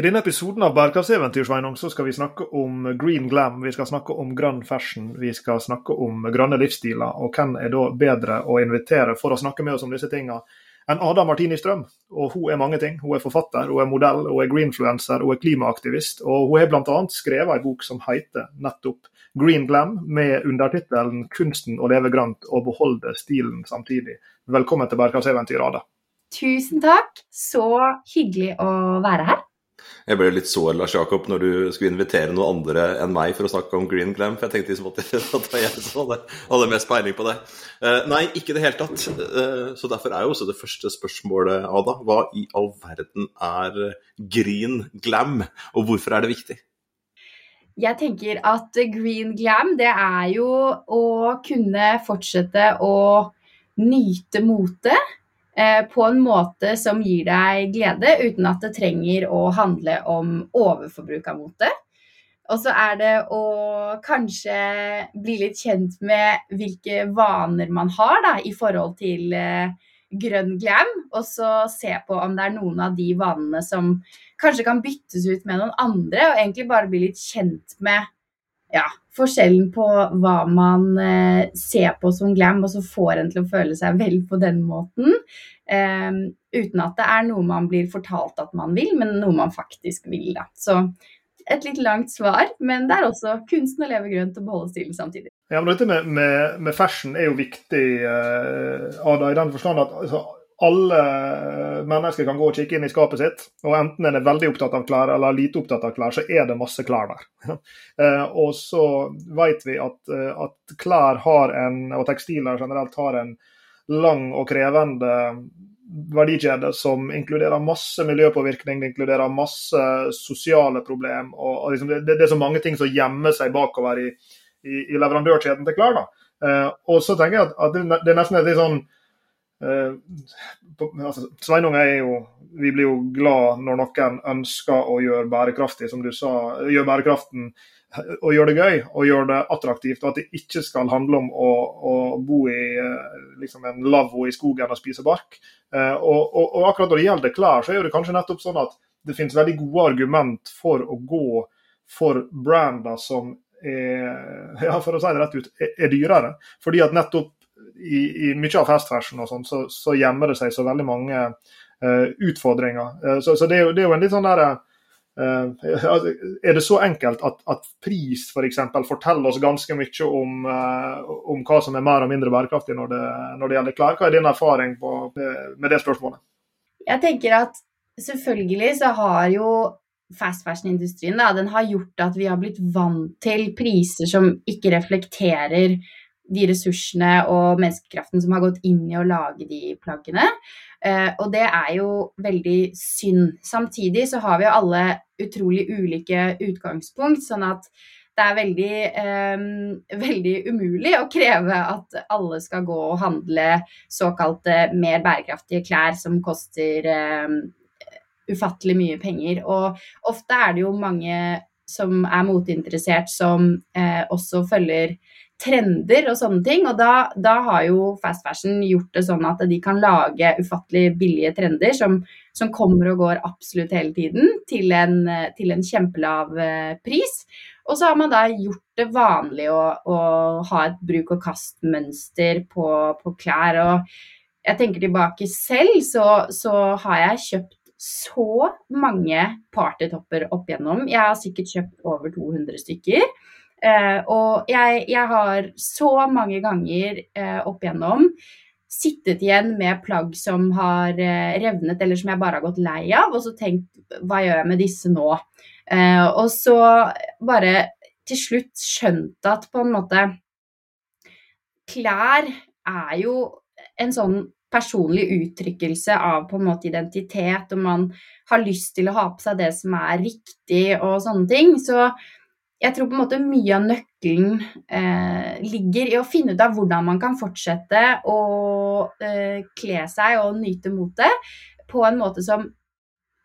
I denne episoden av Bærekraftseventyr Sveinung, skal vi snakke om green glam, vi skal snakke om grønn fashion, vi skal snakke om grønne livsstiler. Og hvem er da bedre å invitere for å snakke med oss om disse tingene enn Ada Martini Strøm? Og hun er mange ting. Hun er forfatter, hun er modell, hun er greenfluencer, hun er klimaaktivist. Og hun har bl.a. skrevet en bok som heter nettopp Green Glam, med undertittelen 'Kunsten å leve grønt og beholde stilen samtidig'. Velkommen til Bærekraftseventyr, Ada. Tusen takk. Så hyggelig å være her. Jeg ble litt sår, Lars Jakob, når du skulle invitere noen andre enn meg for å snakke om Green Glam, for jeg tenkte liksom at det var jeg som hadde, hadde mest peiling på det. Uh, nei, ikke i det hele tatt. Uh, så derfor er jo også det første spørsmålet, Ada, hva i all verden er Green Glam, og hvorfor er det viktig? Jeg tenker at green glam, det er jo å kunne fortsette å nyte motet på en måte som gir deg glede, uten at det trenger å handle om overforbruk av mote. Og så er det å kanskje bli litt kjent med hvilke vaner man har da, i forhold til eh, grønn glam, og så se på om det er noen av de vanene som kanskje kan byttes ut med noen andre, og egentlig bare bli litt kjent med ja, forskjellen på hva man eh, ser på som glam, og så får en til å føle seg vel på den måten. Eh, uten at det er noe man blir fortalt at man vil, men noe man faktisk vil. Da. Så et litt langt svar, men det er også kunsten å leve grønt og beholde stilen samtidig. Ja, men Dette med, med, med fashion er jo viktig, eh, Ada, i den forstand at altså, alle mennesker kan gå og kikke inn i skapet sitt, og enten en er veldig opptatt av klær eller lite opptatt av klær, så er det masse klær der. Eh, og så vet vi at, eh, at klær har en, og tekstiler generelt har en lang og krevende verdikjede som inkluderer masse miljøpåvirkning, det inkluderer masse sosiale problem. og, liksom det, det, er så mange ting som gjemmer seg bakover i, i, i leverandørkjeden til klær. da. Eh, og så tenker jeg at, at det, det er nesten litt sånn altså, Sveinung er jo Vi blir jo glad når noen ønsker å gjøre bærekraftig, som du sa. Gjøre bærekraften og gjøre det gøy og gjøre det attraktivt. Og at det ikke skal handle om å, å bo i uh, liksom en lavvo i skogen og spise bark. Uh, og, og, og, akkurat når det gjelder klær, så er det kanskje nettopp sånn at det finnes veldig gode argument for å gå for brander som er, ja, for å si det rett ut, er, er dyrere. Fordi at nettopp i, i mye av fastfashion og sånn, så, så, gjemmer det seg så veldig mange uh, utfordringer. Uh, så, så det, er jo, det, er jo, en litt sånn derre uh, Er det så enkelt at, at pris f.eks. For forteller oss ganske mye om, om, hva som er mer og mindre bærekraftig når det, når det gjelder klær? Hva er din erfaring på, med det spørsmålet? Jeg tenker at selvfølgelig så har jo fast fashion-industrien den har gjort at vi har blitt vant til priser som ikke reflekterer de ressursene og menneskekraften som har gått inn i å lage de plaggene. Uh, og det er jo veldig synd. Samtidig så har vi jo alle utrolig ulike utgangspunkt, sånn at det er veldig, eh, veldig umulig å kreve at alle skal gå og handle såkalte mer bærekraftige klær som koster eh, ufattelig mye penger. Og ofte er det jo mange som er moteinteressert, som eh, også følger trender og sånne ting. Og da, da, har jo fast fashion gjort det sånn at de kan lage ufattelig billige trender som, som kommer og går absolutt hele tiden, til en, til en kjempelav eh, pris. Og så har man da gjort det vanlig å, å ha et bruk-og-kast-mønster på, på, klær. Og jeg tenker tilbake selv, så, så har jeg kjøpt så mange partytopper opp igjennom. Jeg har sikkert kjøpt over 200 stykker. Uh, og jeg, jeg, har så mange ganger uh, opp igjennom sittet igjen med plagg som har uh, revnet, eller som jeg bare har gått lei av, og så tenkt hva gjør jeg med disse nå? og så bare til slutt skjønt at på en måte Klær er jo en sånn personlig uttrykkelse av på en måte identitet, og man har lyst til å ha på seg det som er riktig og sånne ting. Så jeg tror på en måte mye av nøkkelen eh, ligger i å finne ut av hvordan man kan fortsette å eh, kle seg og nyte motet på en måte som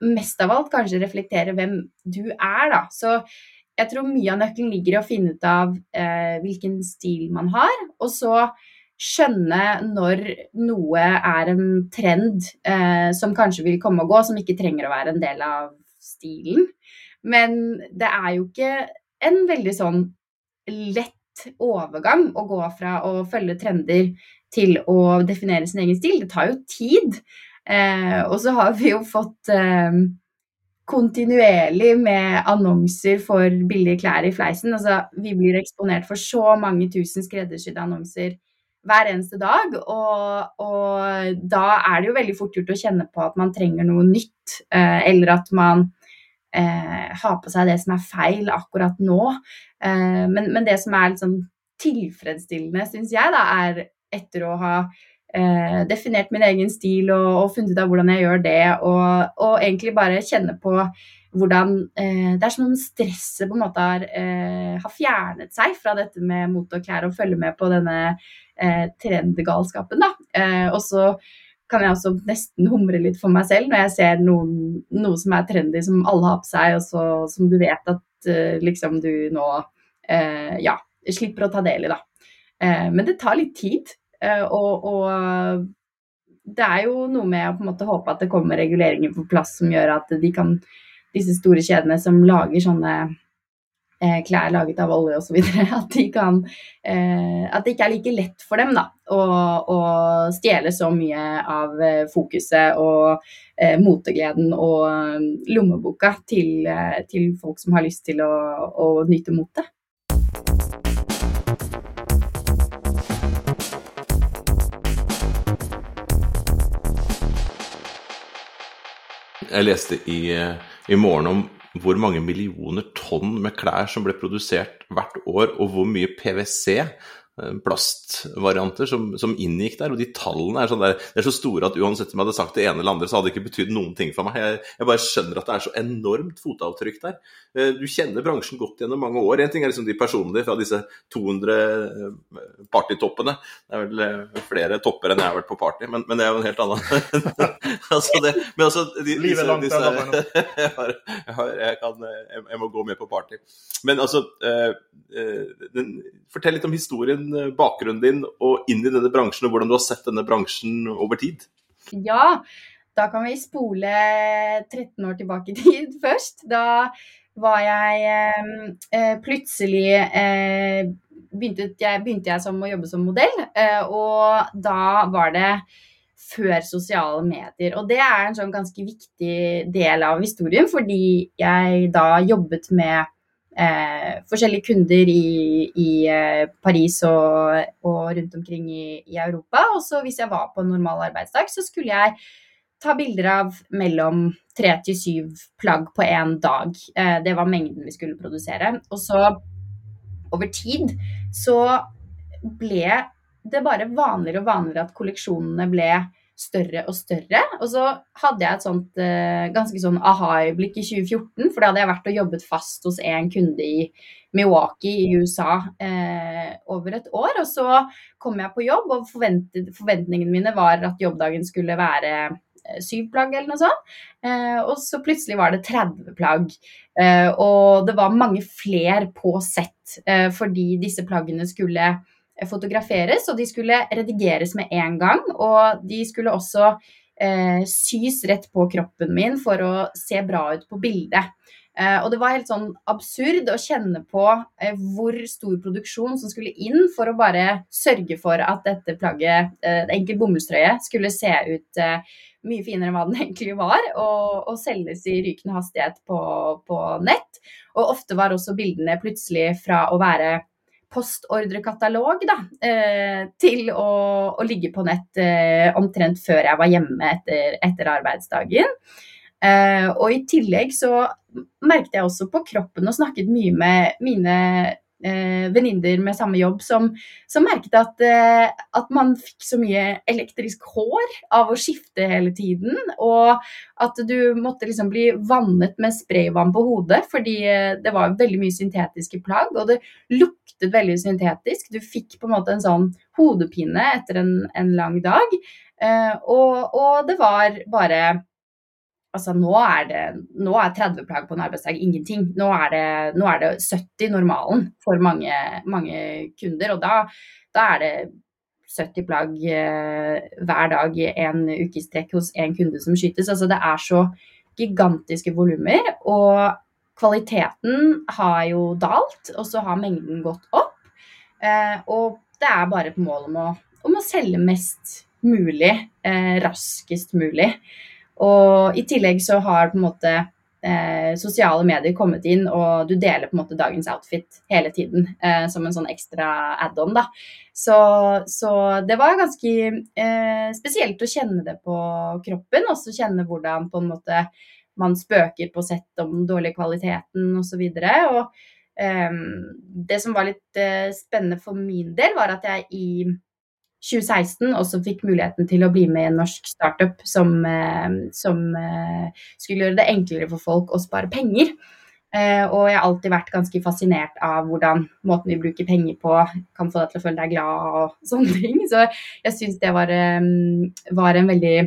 mest av alt kanskje reflekterer hvem du er, da. Så jeg tror mye av nøkkelen ligger i å finne ut av eh, hvilken stil man har, og så skjønne når noe er en trend eh, som kanskje vil komme og gå, som ikke trenger å være en del av stilen. Men det er jo ikke en veldig sånn lett overgang å gå fra å følge trender til å definere sin egen stil. Det tar jo tid. Eh, og så har vi jo fått eh, kontinuerlig med annonser for billige klær i fleisen. Altså, vi blir eksponert for så mange tusen skreddersydde annonser hver eneste dag. Og, og, da er det jo veldig fort gjort å kjenne på at man trenger noe nytt, eh, eller at man eh, ha på seg det som er feil akkurat nå. Eh, men, men, det som er litt sånn tilfredsstillende, syns jeg, da, er etter å ha eh, definert min egen stil og, og, funnet ut av hvordan jeg gjør det, og, og egentlig bare kjenne på hvordan eh, Det er som om stresset på en måte har, eh, har, fjernet seg fra dette med mote og klær og følge med på denne eh, trendgalskapen. Da. Eh, og så kan jeg også nesten humre litt for meg selv når jeg ser noen, noe som er trendy, som alle har på seg, og så, som du vet at uh, liksom du nå uh, ja, slipper å ta del i, da. Uh, men det tar litt tid, og, og, det er jo noe med å på en måte håpe at det kommer reguleringer på plass som gjør at de kan, disse store kjedene som lager sånne klær laget av olje osv. At, de eh, at det ikke er like lett for dem da, å, å stjele så mye av eh, fokuset og eh, motegleden og eh, lommeboka til, eh, til, folk som har lyst til å, å nyte motet. Jeg leste i, i morgen om hvor mange millioner tonn med klær som ble produsert hvert år, og hvor mye PwC plastvarianter som, som, inngikk der. Og de tallene er, sånn der, er, så store at uansett om jeg hadde sagt det ene eller andre, så hadde det ikke betydd noen ting for meg. Jeg, jeg, bare skjønner at det er så enormt fotavtrykk der. Eh, du kjenner bransjen godt gjennom mange år. En ting er liksom de personlige fra disse 200 eh, partytoppene. Det er vel flere topper enn jeg har vært på party, men, men det er jo en helt annen altså det, Men altså de, Livet er langt disse, jeg, har, jeg, har, jeg, kan, jeg, må gå med på party. Men altså den, Fortell litt om historien Eh, bakgrunnen din og inn i denne bransjen, og hvordan du har sett denne bransjen over tid? Ja, da kan vi spole 13 år tilbake i tid først. Da var jeg eh, eh plutselig eh, begynte, jeg, begynte jeg som å jobbe som modell, eh, og da var det før sosiale medier. Og det er en sånn ganske viktig del av historien, fordi jeg da jobbet med eh, forskjellige kunder i, i eh, Paris og, og, rundt omkring i, i Europa. Og så hvis jeg var på en normal arbeidsdag, så skulle jeg ta bilder av mellom tre til syv plagg på én dag. Eh, det var mengden vi skulle produsere. Og så over tid så ble det bare vanligere og vanligere at kolleksjonene ble større og større. Og så hadde jeg et sånt uh, ganske sånn aha-øyeblikk i 2014, for da hadde jeg vært og jobbet fast hos en kunde i Milwaukee i USA eh, over et år. Og så kom jeg på jobb, og forventningene mine var at jobbdagen skulle være uh, syv plagg eller noe sånt. og så plutselig var det 30 plagg. og det var mange fler på sett fordi disse plaggene skulle fotograferes, og de skulle redigeres med en gang. Og de skulle også eh, sys rett på kroppen min for å se bra ut på bildet. Eh, og det var helt sånn absurd å kjenne på eh, hvor stor produksjon som skulle inn for å bare sørge for at dette plagget, eh, enkelt bomullstrøye, skulle se ut eh, mye finere enn hva den egentlig var, og, og selges i rykende hastighet på, på nett. Og ofte var også bildene plutselig fra å være postordrekatalog da, eh, til å, å, ligge på nett eh, omtrent før jeg var hjemme etter, etter arbeidsdagen. Eh, og i tillegg så merket jeg også på kroppen og snakket mye med mine eh, venninner med samme jobb som, som merket at, eh, at, man fikk så mye elektrisk hår av å skifte hele tiden. Og at du måtte liksom bli vannet med sprayvann på hodet, fordi eh, det var veldig mye syntetiske plagg. Og det luktet veldig syntetisk. Du fikk på en måte en sånn hodepine etter en, en lang dag. Eh, og, og det var bare Altså, nå er, det, nå er 30 plagg på en arbeidsdag ingenting. Nå er det, nå er det 70 normalen for mange, mange kunder. Og da, da, er det 70 plagg eh, hver dag en ukestrekk hos én kunde som skytes. Altså, det er så gigantiske volumer. Og kvaliteten har jo dalt, og så har mengden gått opp. Eh, og det er bare et mål om å, om å selge mest mulig, eh, raskest mulig. Og i tillegg så har på en måte eh, sosiale medier kommet inn, og du deler på en måte dagens outfit hele tiden eh, som en sånn ekstra add-on, da. Så, så, det var ganske eh, spesielt å kjenne det på kroppen, og så kjenne hvordan på en måte man spøker på sett om den dårlige kvaliteten osv. Og, og eh, det som var litt eh, spennende for min del, var at jeg i 2016 også fikk muligheten til å bli med i en norsk startup som, eh, som eh, skulle gjøre det enklere for folk å spare penger. Eh, og jeg har alltid vært ganske fascinert av hvordan måten vi bruker penger på kan få deg til å føle deg glad og sånne ting. Så jeg syns det var, var en veldig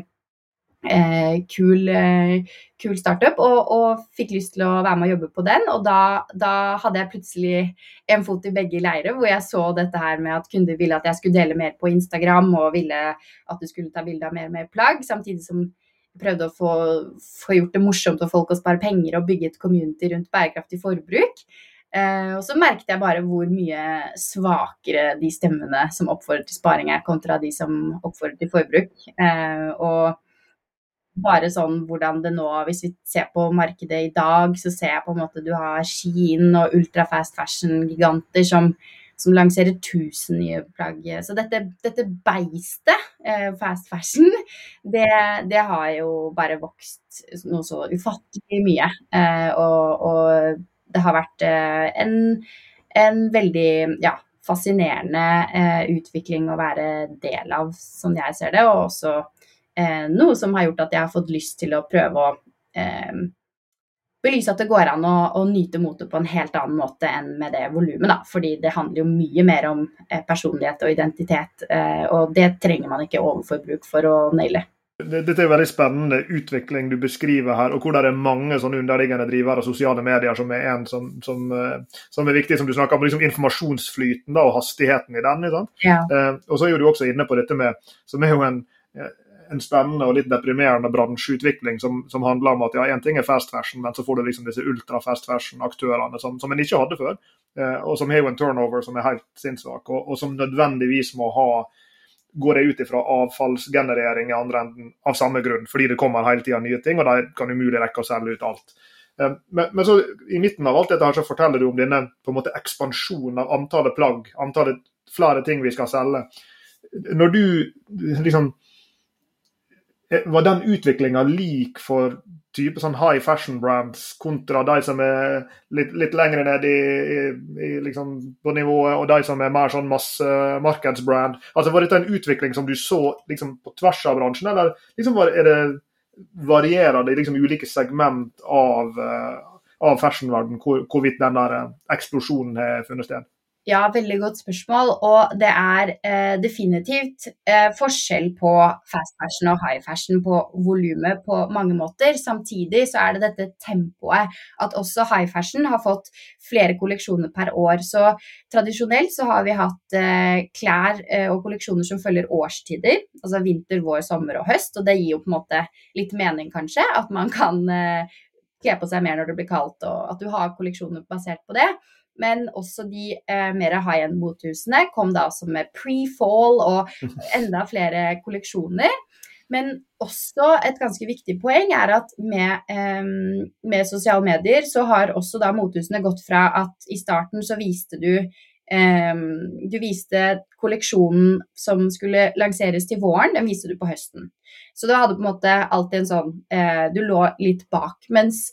eh, kul, eh, kul, startup, og, og, fikk lyst til å være med og jobbe på den. Og da, da, hadde jeg plutselig en fot i begge leirer, hvor jeg så dette her med at kunder ville at jeg skulle dele mer på Instagram, og ville at du skulle ta bilde av mer og mer plagg, samtidig som jeg prøvde å få, få gjort det morsomt for folk å spare penger og bygge et community rundt bærekraftig forbruk. Eh, og så merket jeg bare hvor mye svakere de stemmene som oppfordrer til sparing er, kontra de som oppfordrer til forbruk. Eh, og bare sånn hvordan det nå Hvis vi ser på markedet i dag, så ser jeg på en måte du har Shein og ultrafast fashion-giganter som, som, lanserer 1000 nye plagg. Så dette, dette beistet, eh, fast fashion, det, det, har jo bare vokst noe så ufattelig mye. Eh, og, og, det har vært eh, en, en, veldig ja, fascinerende eh, utvikling å være del av, som jeg ser det. og også noe som har gjort at jeg har fått lyst til å prøve å eh, belyse at det går an å, å, nyte motet på en helt annen måte enn med det volumet, da. Fordi det handler jo mye mer om eh, personlighet og identitet, eh, og det trenger man ikke overforbruk for å naile. Dette er veldig spennende utvikling du beskriver her, og hvor det er mange sånne underliggende drivere av sosiale medier som er en som, som, eh, som, er viktig, som du snakker om, liksom informasjonsflyten da, og hastigheten i den. Ja. Eh, og så er du også inne på dette med, som er jo en en spennende og litt deprimerende bransjeutvikling som, som, handler om at ja, én ting er fast fashion, men så får du liksom disse ultra fast fashion-aktørene som, som en ikke hadde før. Eh, og som har jo en turnover som er helt sinnssvak, og, og, som nødvendigvis må ha går jeg ut ifra avfallsgenerering i andre enden av samme grunn, fordi det kommer hele tida nye ting, og de kan umulig rekke å selge ut alt. Eh, men, men, så i midten av alt dette her så forteller du om denne på en måte ekspansjonen av antallet plagg, antallet flere ting vi skal selge. Når du liksom var den utviklinga lik for type sånn high fashion brands kontra de som er litt, litt lenger ned i, i, liksom på nivået, og de som er mer sånn massemarkedsbrand? Altså, var dette en utvikling som du så liksom, på tvers av bransjen, eller liksom, var, er det varierende i liksom, ulike segment av, uh, av fashionverden hvor, hvorvidt den der eh, eksplosjonen har funnet sted? Ja, veldig godt spørsmål. Og det er eh, definitivt eh, forskjell på fast fashion og high fashion på volumet på mange måter. Samtidig så er det dette tempoet at også high fashion har fått flere kolleksjoner per år. Så tradisjonelt så har vi hatt eh, klær eh, og kolleksjoner som følger årstider. Altså vinter, vår, sommer og høst. Og det gir jo på en måte litt mening, kanskje, at man kan eh, kle på seg mer når det blir kaldt, og at du har kolleksjoner basert på det. Men også de eh, mer high end mothusene kom da også med pre-fall og enda flere kolleksjoner. Men også et ganske viktig poeng er at med, eh, med sosiale medier så har også da mothusene gått fra at i starten så viste du eh, Du viste kolleksjonen som skulle lanseres til våren, den viste du på høsten. Så da hadde på en måte alltid en sånn eh, Du lå litt bak. Mens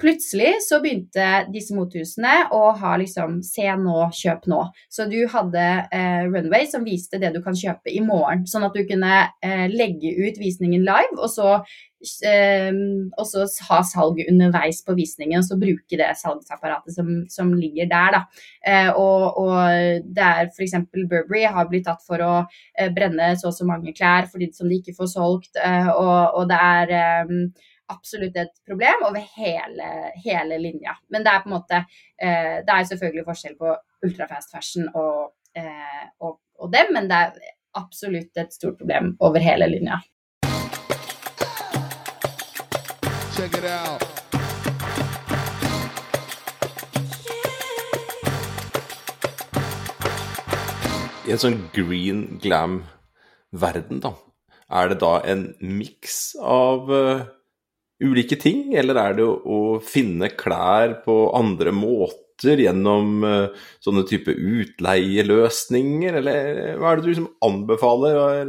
plutselig så begynte disse mothusene å ha liksom se nå, kjøp nå. Så du hadde eh, Runway som viste det du kan kjøpe i morgen. Sånn at du kunne eh, legge ut visningen live, og så, eh, og så ha salg underveis på visningen. Og så bruke det salgsapparatet som, som ligger der, da. Eh, og, og det er f.eks. Burberry har blitt tatt for å eh, brenne så og så mange klær fordi som de ikke får solgt, eh, og, og det er absolutt et problem over hele, hele, linja. Men det er på en måte eh, Det er selvfølgelig forskjell på ultrafast fashion og, eh, og, og, dem, men det er absolutt et stort problem over hele linja. Check it out. I en sånn green glam-verden, da, er det da en miks av uh ulike ting, eller er det å, finne klær på andre måter gjennom uh, sånne type utleieløsninger, eller hva er det du liksom anbefaler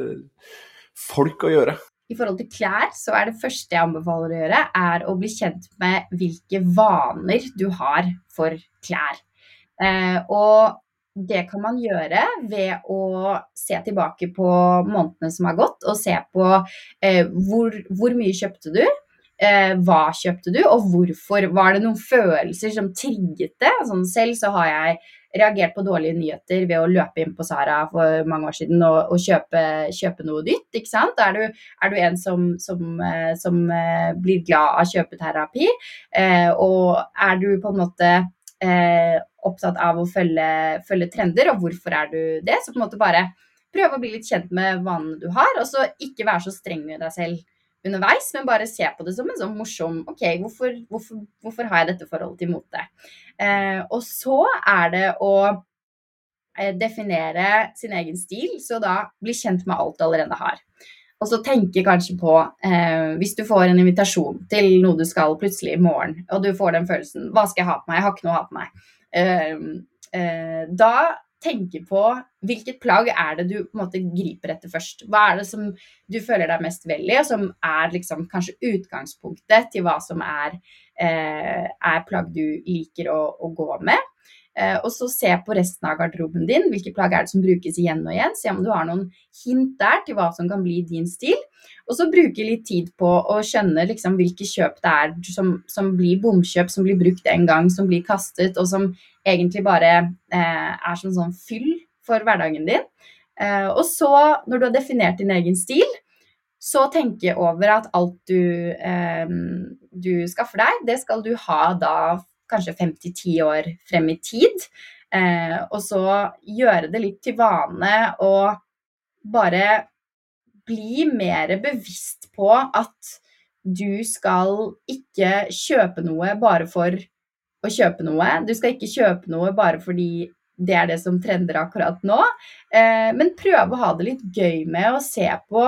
folk å gjøre? I forhold til klær, så er det første jeg anbefaler å gjøre, er å bli kjent med hvilke vaner du har for klær. Eh, og det kan man gjøre ved å se tilbake på månedene som har gått, og se på eh, hvor, hvor, mye kjøpte du, Eh, hva kjøpte du, og hvorfor? Var det noen følelser som trigget det? Sånn, selv så har jeg reagert på dårlige nyheter ved å løpe inn på Sara for mange år siden og, og kjøpe, kjøpe, noe nytt. ikke sant? Er du, er du en som, som, eh, som, eh, blir glad av kjøpeterapi, eh, og er du på en måte eh, opptatt av å følge, følge, trender, og hvorfor er du det? Så på en måte bare prøve å bli litt kjent med vanene du har, og så ikke være så streng med deg selv underveis, men bare se på det som en sånn morsom OK, hvorfor, hvorfor, hvorfor har jeg dette forholdet til mote? Eh, og så er det å eh, definere sin egen stil, så da bli kjent med alt du allerede har. Og så tenke kanskje på, eh, hvis du får en invitasjon til noe du skal plutselig i morgen, og du får den følelsen Hva skal jeg ha på meg? Jeg har ikke noe å ha på meg. Eh, eh, da tenke på hvilket plagg er det du på en måte griper etter først. Hva er det som du føler deg mest vel i, og som er liksom kanskje utgangspunktet til hva som er, eh, er plagg du liker å, å gå med. Eh, og så se på resten av garderoben din. Hvilke plagg er det som brukes igjen og igjen? Se om du har noen hint der til hva som kan bli din stil. Og så bruke litt tid på å skjønne liksom hvilke kjøp det er som, som blir bomkjøp, som blir brukt en gang, som blir kastet, og som egentlig bare eh, er som sånn fyll for hverdagen din. Eh, og så, når du har definert din egen stil, så tenke over at alt du, eh, du skaffer deg, det skal du ha da kanskje fem til ti år frem i tid. Eh, og så gjøre det litt til vane å bare bli mer bevisst på at du skal ikke kjøpe noe bare for å kjøpe noe. Du skal ikke kjøpe noe bare fordi det er det som trender akkurat nå. Eh, men prøve å ha det litt gøy med å se på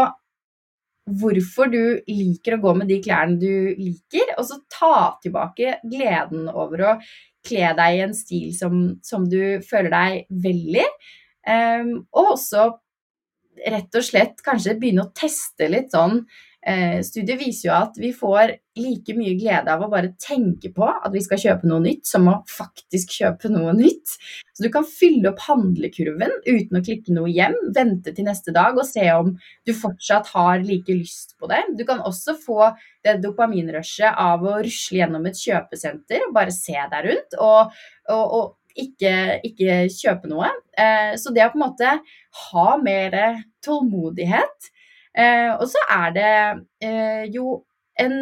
hvorfor du liker å gå med de klærne du liker, og så ta tilbake gleden over å kle deg i en stil som, som du føler deg vel i. Um, og også rett og slett kanskje begynne å teste litt sånn studiet viser jo at vi får like mye glede av å bare tenke på at vi skal kjøpe noe nytt, som å faktisk kjøpe noe nytt. Så du kan fylle opp handlekurven uten å klikke noe hjem, vente til neste dag og se om du fortsatt har like lyst på det. Du kan også få det dopaminrushet av å rusle gjennom et kjøpesenter og bare se deg rundt. og, og, og ikke, ikke, kjøpe noe. Eh, så det å på en måte ha mer tålmodighet Eh, og så er det eh, jo en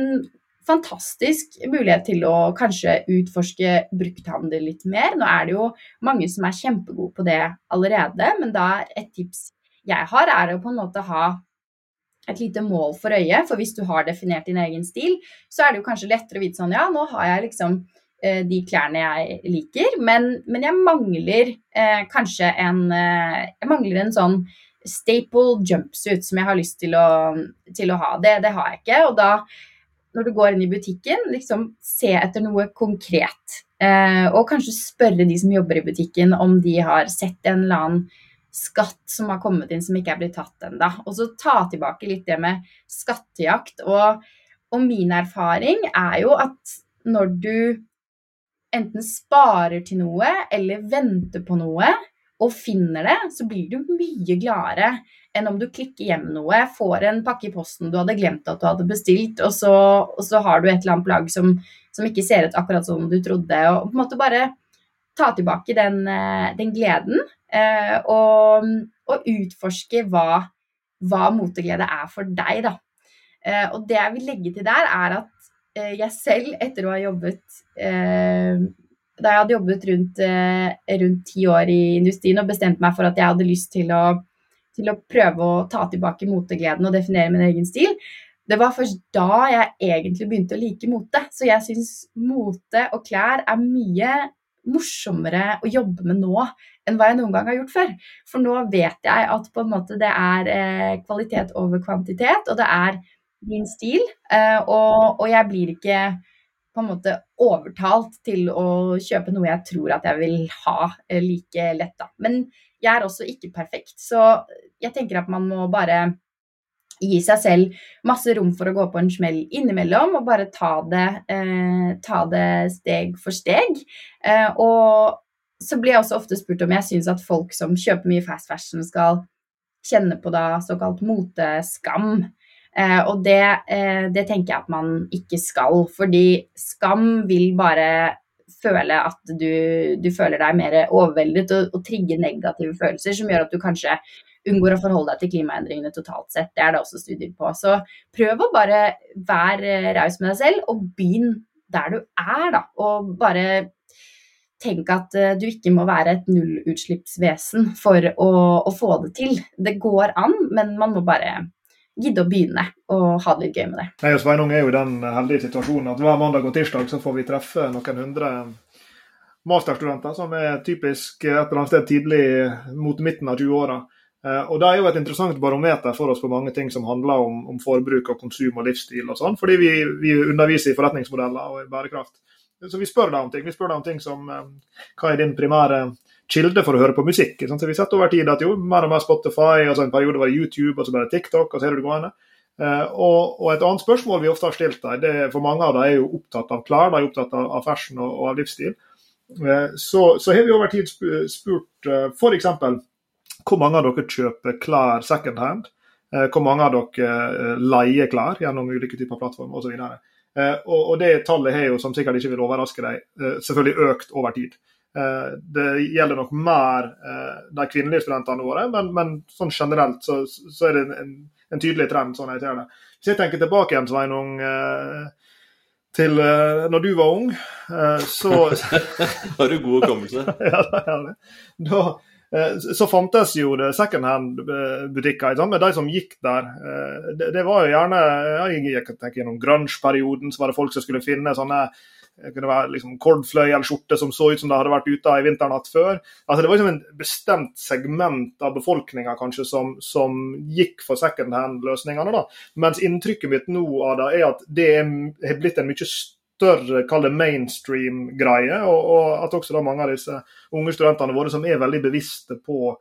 fantastisk mulighet til å kanskje utforske brukthandel litt mer. Nå er det jo mange som er kjempegode på det allerede, men da et tips jeg har, er å på en måte ha et lite mål for øyet. For hvis du har definert din egen stil, så er det jo kanskje lettere å vite sånn ja, nå har jeg liksom eh, de klærne jeg liker, men, men jeg mangler eh, kanskje en eh, Jeg mangler en sånn staple jumpsuit som jeg har lyst til å, til å ha. Det, det, har jeg ikke. Og da, når du går inn i butikken, liksom se etter noe konkret. Eh, og kanskje spørre de som jobber i butikken om de har sett en eller annen skatt som har kommet inn som ikke er blitt tatt ennå. Og så ta tilbake litt det med skattejakt. Og, og min erfaring er jo at når du enten sparer til noe eller venter på noe og finner det, så blir du mye gladere enn om du klikker hjem noe, får en pakke i posten du hadde glemt at du hadde bestilt, og så, og så har du et eller annet plagg som, som, ikke ser ut akkurat som du trodde. Og på en måte bare ta tilbake den, eh, den gleden, eh, og, og, utforske hva, hva moteglede er for deg, da. Eh, og det jeg vil legge til der, er at jeg selv, etter å ha jobbet da jeg hadde jobbet rundt, rundt ti år i industrien og bestemte meg for at jeg hadde lyst til å, til å prøve å ta tilbake motegleden og definere min egen stil, det var først da jeg egentlig begynte å like mote. Så jeg syns mote og klær er mye morsommere å jobbe med nå enn hva jeg noen gang har gjort før. For nå vet jeg at på en måte det er eh, kvalitet over kvantitet, og det er min stil. Eh, og, og, jeg blir ikke på en måte overtalt til å kjøpe noe jeg tror at jeg vil ha eh, like lett, da. Men jeg er også ikke perfekt, så jeg tenker at man må bare gi seg selv masse rom for å gå på en smell innimellom, og bare ta det, eh, ta det steg for steg. Eh, og så blir jeg også ofte spurt om jeg syns at folk som kjøper mye fast fashion, skal kjenne på da såkalt moteskam. Eh, og det, eh, det, tenker jeg at man ikke skal, fordi skam vil bare føle at du, du føler deg mer overveldet og, og trigge negative følelser, som gjør at du kanskje unngår å forholde deg til klimaendringene totalt sett. Det er det også studier på. Så prøv å bare være raus med deg selv, og begynn der du er, da. Og bare tenk at eh, du ikke må være et nullutslippsvesen for å, å, få det til. Det går an, men man må bare gidde å begynne og ha det litt gøy med det. Jeg og Sveinung er jo i den heldige situasjonen at hver mandag og tirsdag så får vi treffe noen hundre masterstudenter som er typisk et eller annet sted tidlig mot midten av 20-åra. Eh, og Det er jo et interessant barometer for oss på mange ting som handler om, om forbruk og konsum og livsstil. og sånn, Fordi vi, vi, underviser i forretningsmodeller og i bærekraft. Så vi spør deg om ting. Vi spør deg om ting som eh, hva er din primære kilde for å høre på musikk. Så vi sett over tid at jo, mer og mer Spotify, og så en periode var det YouTube, og så ble det TikTok, og så er det gående. Uh, og, og, et annet spørsmål vi ofte har stilt deg, det for mange av dem er jo opptatt av klær, de er opptatt av, av fashion og, og av livsstil. Uh, så, så, har vi over tid spurt uh, f.eks. hvor mange av dere kjøper klær second hand? Uh, hvor mange av dere leier klær gjennom ulike typer plattformer osv. Uh, og, og det tallet har jo, som sikkert ikke vil overraske deg, selvfølgelig økt over tid. Eh, det gjelder nok mer eh, de kvinnelige studentene våre, men, men sånn generelt så, så, er det en, en, tydelig trend. sånn jeg ser det. Hvis jeg tenker tilbake igjen, Sveinung, eh, til når du var ung, så Har du god hukommelse? ja, det. Da, så fantes jo det secondhand-butikker. med De som gikk der, det, det var jo gjerne Jeg tenker Gjennom grunge-perioden så var det folk som skulle finne sånne det kunne være liksom kordfløyelskjorte som så ut som det hadde vært ute i vinternatt før. Altså Det var liksom en bestemt segment av befolkninga som, som, gikk for second hand-løsningene. da. Mens inntrykket mitt nå av det er at det har blitt en mye større kall det mainstream-greie. Og, og, at også da mange av disse unge studentene våre som er veldig bevisste på,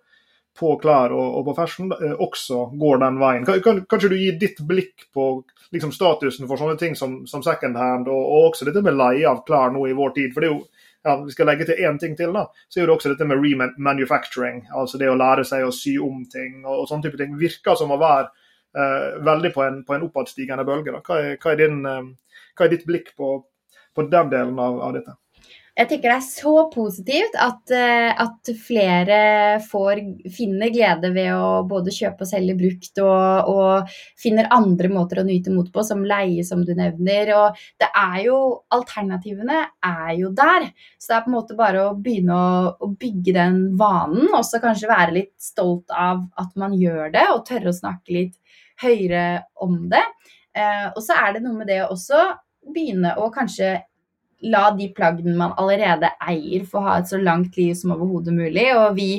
på klær og, og, på fashion, eh, også går den veien. Kan, kan, kanskje du gi ditt blikk på liksom statusen for sånne ting som, som second hand, og, og, også dette med leie av klær nå i vår tid. For det er jo, ja, vi skal legge til én ting til, da, så er det også dette med remanufacturing. Altså det å lære seg å sy om ting og, og sånne type ting. Virker som å være eh, veldig på en, på en oppadstigende bølge. Hva er, hva, er din, eh, hva er, ditt blikk på, på den delen av, av dette? Jeg tenker det er så positivt at, eh, at, flere får finne glede ved å både kjøpe og selge brukt, og, og, finner andre måter å nyte mot på, som leie, som du nevner. Og det er jo Alternativene er jo der. Så det er på en måte bare å begynne å, å bygge den vanen, og så kanskje være litt stolt av at man gjør det, og tørre å snakke litt høyere om det. Eh, og så er det noe med det også begynne å kanskje la de plaggene man allerede eier, få ha et så langt liv som overhodet mulig. Og vi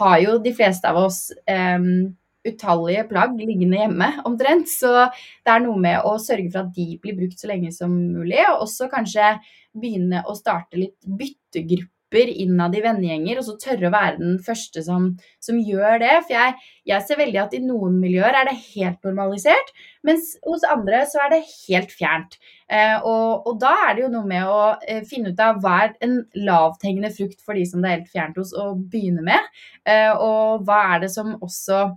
har jo, de fleste av oss, um, utallige plagg liggende hjemme, omtrent. Så det er noe med å sørge for at de blir brukt så lenge som mulig, og også kanskje begynne å starte litt byttegrupper grupper innad i vennegjenger, og så tørre å være den første som, som gjør det. For jeg, jeg, ser veldig at i noen miljøer er det helt normalisert, mens hos andre så er det helt fjernt. Eh, og, og, da er det jo noe med å eh, finne ut av hva er en lavthengende frukt for de som det er helt fjernt hos, å begynne med. Eh, og hva er det som også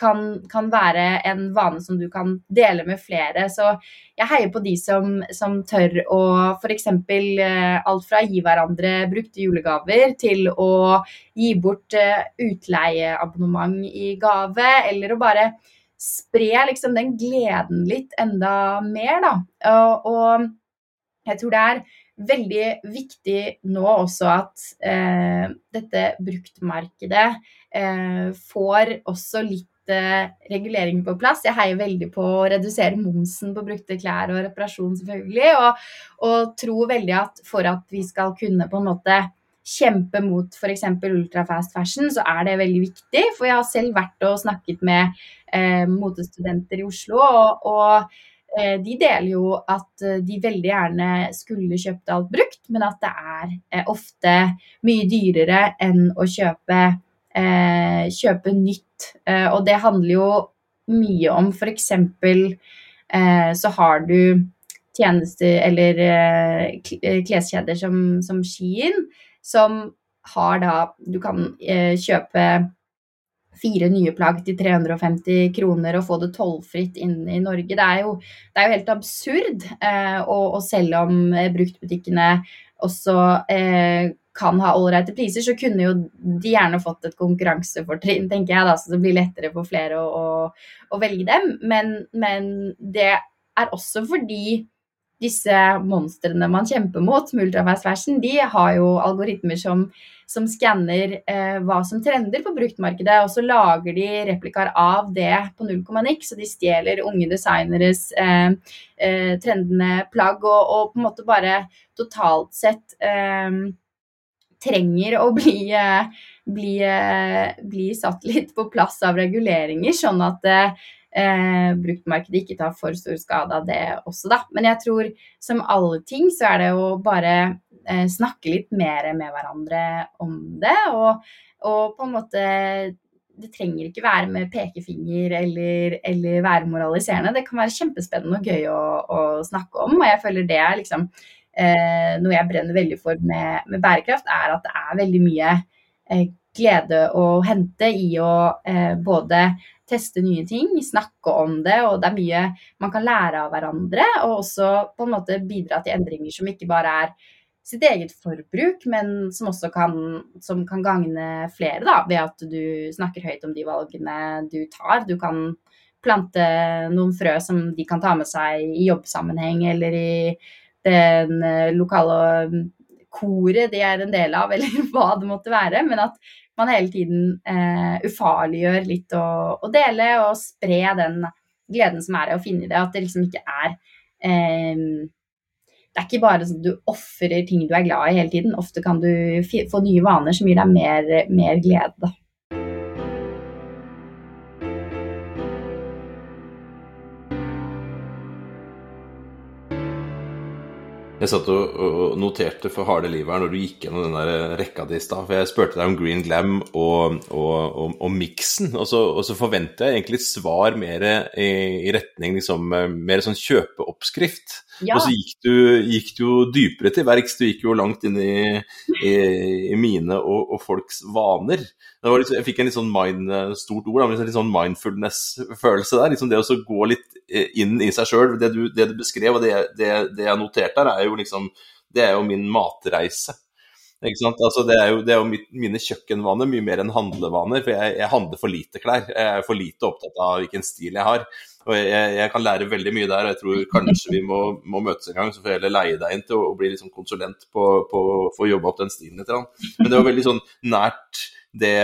kan, kan, være en vane som du kan dele med flere. Så jeg heier på de som, som tør å f.eks. Eh, alt fra gi hverandre brukte julegaver til å gi bort eh, utleieabonnement i gave, eller å bare spre liksom den gleden litt enda mer, da. Og, og jeg tror det er veldig viktig nå også at eh, dette bruktmarkedet eh, får også litt eh, regulering på plass. Jeg heier veldig på å redusere momsen på brukte klær og reparasjon, selvfølgelig. Og, og tror veldig at for at vi skal kunne på en måte kjempe mot f.eks. ultrafast fashion, så er det veldig viktig. For jeg har selv vært og snakket med eh, motestudenter i Oslo, og, og Eh, de deler jo at eh, de veldig gjerne skulle kjøpt alt brukt, men at det er eh, ofte mye dyrere enn å kjøpe, kjøpe nytt. Og det handler jo mye om f.eks. så har du tjenester eller kleskjeder som, som Skien, som har da Du kan kjøpe fire nye plagg til 350 kroner og få det tollfritt inn i Norge. Det er jo, det er jo helt absurd. Eh, og, og, selv om eh, bruktbutikkene også eh, kan ha ålreite priser, så kunne jo de gjerne fått et konkurransefortrinn, tenker jeg, da, så det blir lettere for flere å, å, å velge dem. Men, men, det er også fordi disse monstrene man kjemper mot, ultrafast de har jo algoritmer som som skanner eh, hva som trender på bruktmarkedet, og så lager de replikaer av det på null komma niks. Så de stjeler unge designeres eh, eh, trendende plagg, og, og, på en måte bare totalt sett eh, trenger å bli, eh, bli, eh, bli, satt litt på plass av reguleringer, sånn at eh, bruktmarkedet ikke tar for stor skade av det også, da. Men jeg tror som alle ting så er det å bare eh, snakke litt mer med hverandre om det. Og, og, på en måte Det trenger ikke være med pekefinger eller, eller være moraliserende. Det kan være kjempespennende og gøy å, å snakke om, og jeg føler det er liksom eh, noe jeg brenner veldig for med, med, bærekraft, er at det er veldig mye eh, glede å hente i å eh, både teste nye ting, snakke om det, og det er mye man kan lære av hverandre. Og også på en måte bidra til endringer som ikke bare er sitt eget forbruk, men som også kan, som kan gagne flere, da, ved at du snakker høyt om de valgene du tar. Du kan plante noen frø som de kan ta med seg i jobbsammenheng eller i den eh, lokale koret de er en del av, eller hva det måtte være. Men at man hele tiden eh, ufarliggjør litt å, å, dele og spre den gleden som er i å finne det. At det liksom ikke er eh, Det er ikke bare sånn at du ofrer ting du er glad i hele tiden. Ofte kan du få nye vaner som gir deg mer, mer glede. Da. Jeg satt og, noterte for harde livet her når du gikk gjennom den der rekka di i stad. For jeg spurte deg om Green Glam og, og, og, og miksen. Og så, og så, forventer jeg egentlig svar mer i, i retning liksom, mer sånn kjøpeoppskrift. Ja. Og så gikk du, gikk du, jo dypere til verks. Du gikk jo langt inn i, i, i mine og, folks vaner. Liksom, jeg fikk en litt sånn mind, stort ord, men litt sånn mindfulness-følelse der. Liksom det å gå litt inn i seg sjøl. Det, det, du beskrev, og det, det, det jeg noterte her, er jo liksom Det er jo min matreise. Altså, det er jo, det er jo mine kjøkkenvaner mye mer enn handlevaner. For jeg, jeg, handler for lite klær. Jeg er for lite opptatt av hvilken stil jeg har. Og jeg, jeg kan lære veldig mye der. og Jeg tror kanskje vi må, må møtes en gang, så får jeg heller leie deg inn til å, bli liksom konsulent på, på, for å jobbe opp den stilen litt. Men det var veldig sånn nært det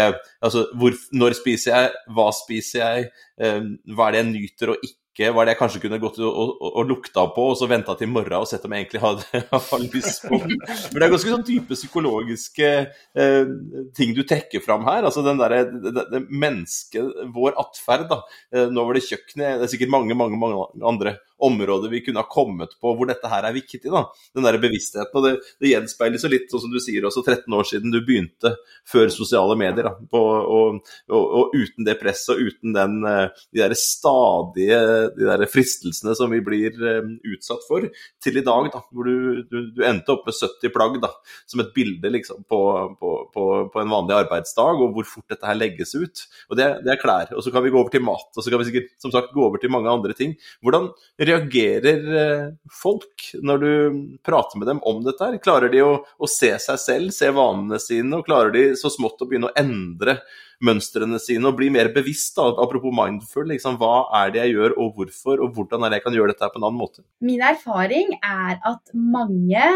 Altså, hvor, når spiser jeg? Hva spiser jeg? Eh, hva er det jeg nyter og ikke? Ikke var det jeg kanskje kunne gått og, og, og lukta på, og så venta til i morgen og sett om jeg egentlig hadde, hadde lyst på Men det er ganske sånn type psykologiske eh, ting du trekker fram her. altså den der, det, det Mennesket, vår atferd. da, eh, Nå var det kjøkkenet, det er sikkert mange mange, mange andre områder vi kunne ha kommet på hvor dette her er viktig. da, Den der bevisstheten. og Det, det gjenspeiles litt, sånn som du sier også, 13 år siden du begynte før sosiale medier. da, på, og, og, og, uten det presset og uten den, eh, de der stadige de der fristelsene som vi blir eh, utsatt for, til i dag, da, hvor du, du, du endte opp med 70 plagg da, som et bilde liksom, på, på, på, på en vanlig arbeidsdag, og hvor fort dette her legges ut. Og det, det er klær. Og så kan vi gå over til mat, og så kan vi sikkert som sagt gå over til mange andre ting. Hvordan reagerer eh, folk når du prater med dem om dette? her? Klarer de å, å se seg selv, se vanene sine, og klarer de så smått å begynne å endre mønstrene sine og bli mer bevisst, da, apropos mindful. Liksom, hva er det jeg gjør, og hvorfor, og hvordan er det jeg kan gjøre dette på en annen måte? Min erfaring er at mange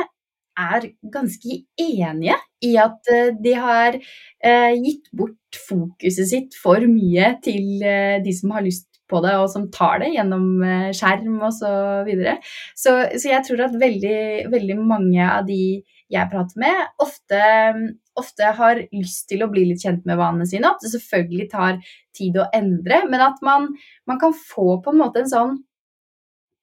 er ganske enige i at eh, de har eh, gitt bort fokuset sitt for mye til de som har lyst på det, og som tar det gjennom skjerm osv. Så, videre. så Så jeg tror at veldig, veldig mange av de jeg prater med, ofte, ofte, har lyst til å bli litt kjent med vanene sine. At det selvfølgelig tar tid å endre, men at man, man kan få på en måte en sånn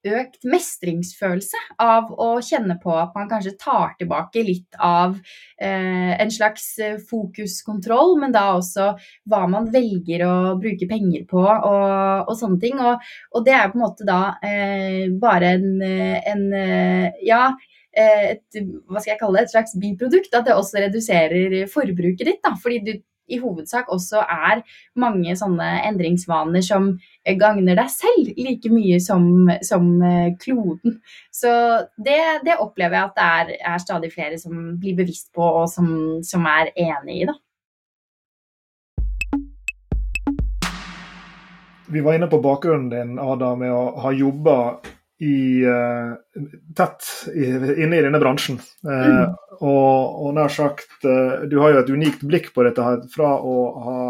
økt mestringsfølelse av å kjenne på at man kanskje tar tilbake litt av eh, en slags eh, fokuskontroll, men da også hva man velger å bruke penger på og, og sånne ting. Og, og, det er på en måte da eh, bare en, en eh, ja, eh, et, hva skal jeg kalle det, et slags biprodukt. At det også reduserer forbruket ditt. Da, fordi du i hovedsak også er mange sånne endringsvaner som gagner deg selv like mye som, som eh, kloden. Så det, det, opplever jeg at det er, er, stadig flere som blir bevisst på, og som, som er enig i. da. Vi var inne på bakgrunnen din, Ada, med å ha jobba i, uh, tett inne i denne bransjen. Uh, mm. og, og, nær sagt, uh, du har jo et unikt blikk på dette her, fra å ha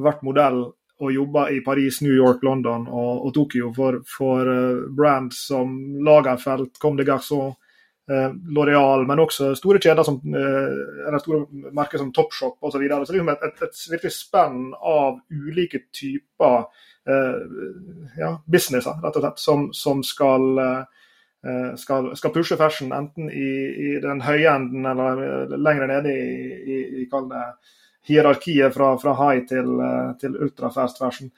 vært modell og jobba i Paris, New York, London og, og Tokyo for, for brands som Lagerfeld, Comme de Garçon, Loreal, men også store kjeder som, eller store merker som Topshop osv. Så, videre. så liksom et, et, et virkelig spenn av ulike typer Eh, ja, businesser, rett og slett, som, som skal, eh, skal, skal, pushe fashion enten i, i den høye enden eller lenger nede i, i, i hierarkiet fra, fra high til, eh, til ultra fast fashion.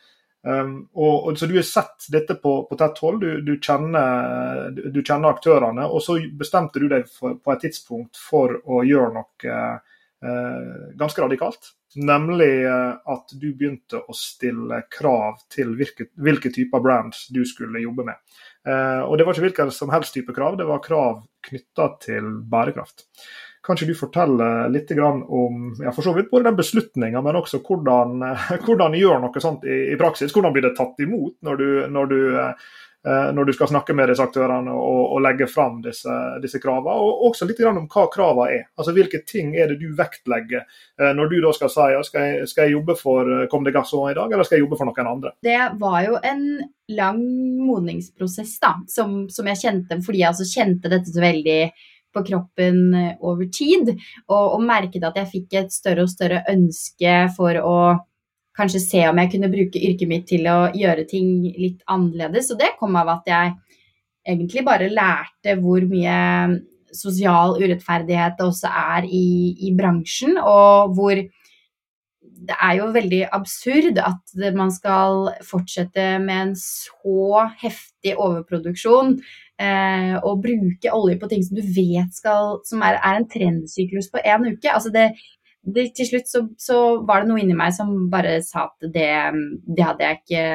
Um, og, og, så Du har sett dette på, på tett hold, du, du, kjenner, du, du, kjenner, aktørene. Og så bestemte du deg for, på et tidspunkt for å gjøre noe ganske radikalt. Nemlig eh, at du begynte å stille krav til hvilke, hvilke typer brands du skulle jobbe med. Eh, og det var ikke hvilken som helst type krav, det var krav knytta til bærekraft. Kan ikke du fortelle litt om ja, for så vidt både den beslutninga, men også hvordan, hvordan gjør noe sånt i, i, praksis? Hvordan blir det tatt imot når du, når du eh, Eh, når du skal snakke med disse aktørene og, og legge fram disse, disse kravene. Og også litt om hva kravene er. Altså Hvilke ting er det du vektlegger eh, når du da skal si skal, jeg, skal jeg jobbe for Kom det gass i dag, eller skal jeg jobbe for noen andre? Det var jo en lang modningsprosess da, som, som jeg kjente, fordi jeg altså kjente dette så veldig på kroppen over tid, og, og merket at jeg fikk et større og større ønske for å kanskje se om jeg kunne bruke yrket mitt til å gjøre ting litt annerledes. Og det kom av at jeg egentlig bare lærte hvor mye sosial urettferdighet det også er i, i bransjen, og hvor det er jo veldig absurd at man skal fortsette med en så heftig overproduksjon eh, og bruke olje på ting som du vet skal, som er, er en trendsyklus på én uke. Altså det, det, til slutt så, så, var det noe inni meg som bare sa at det, det hadde jeg ikke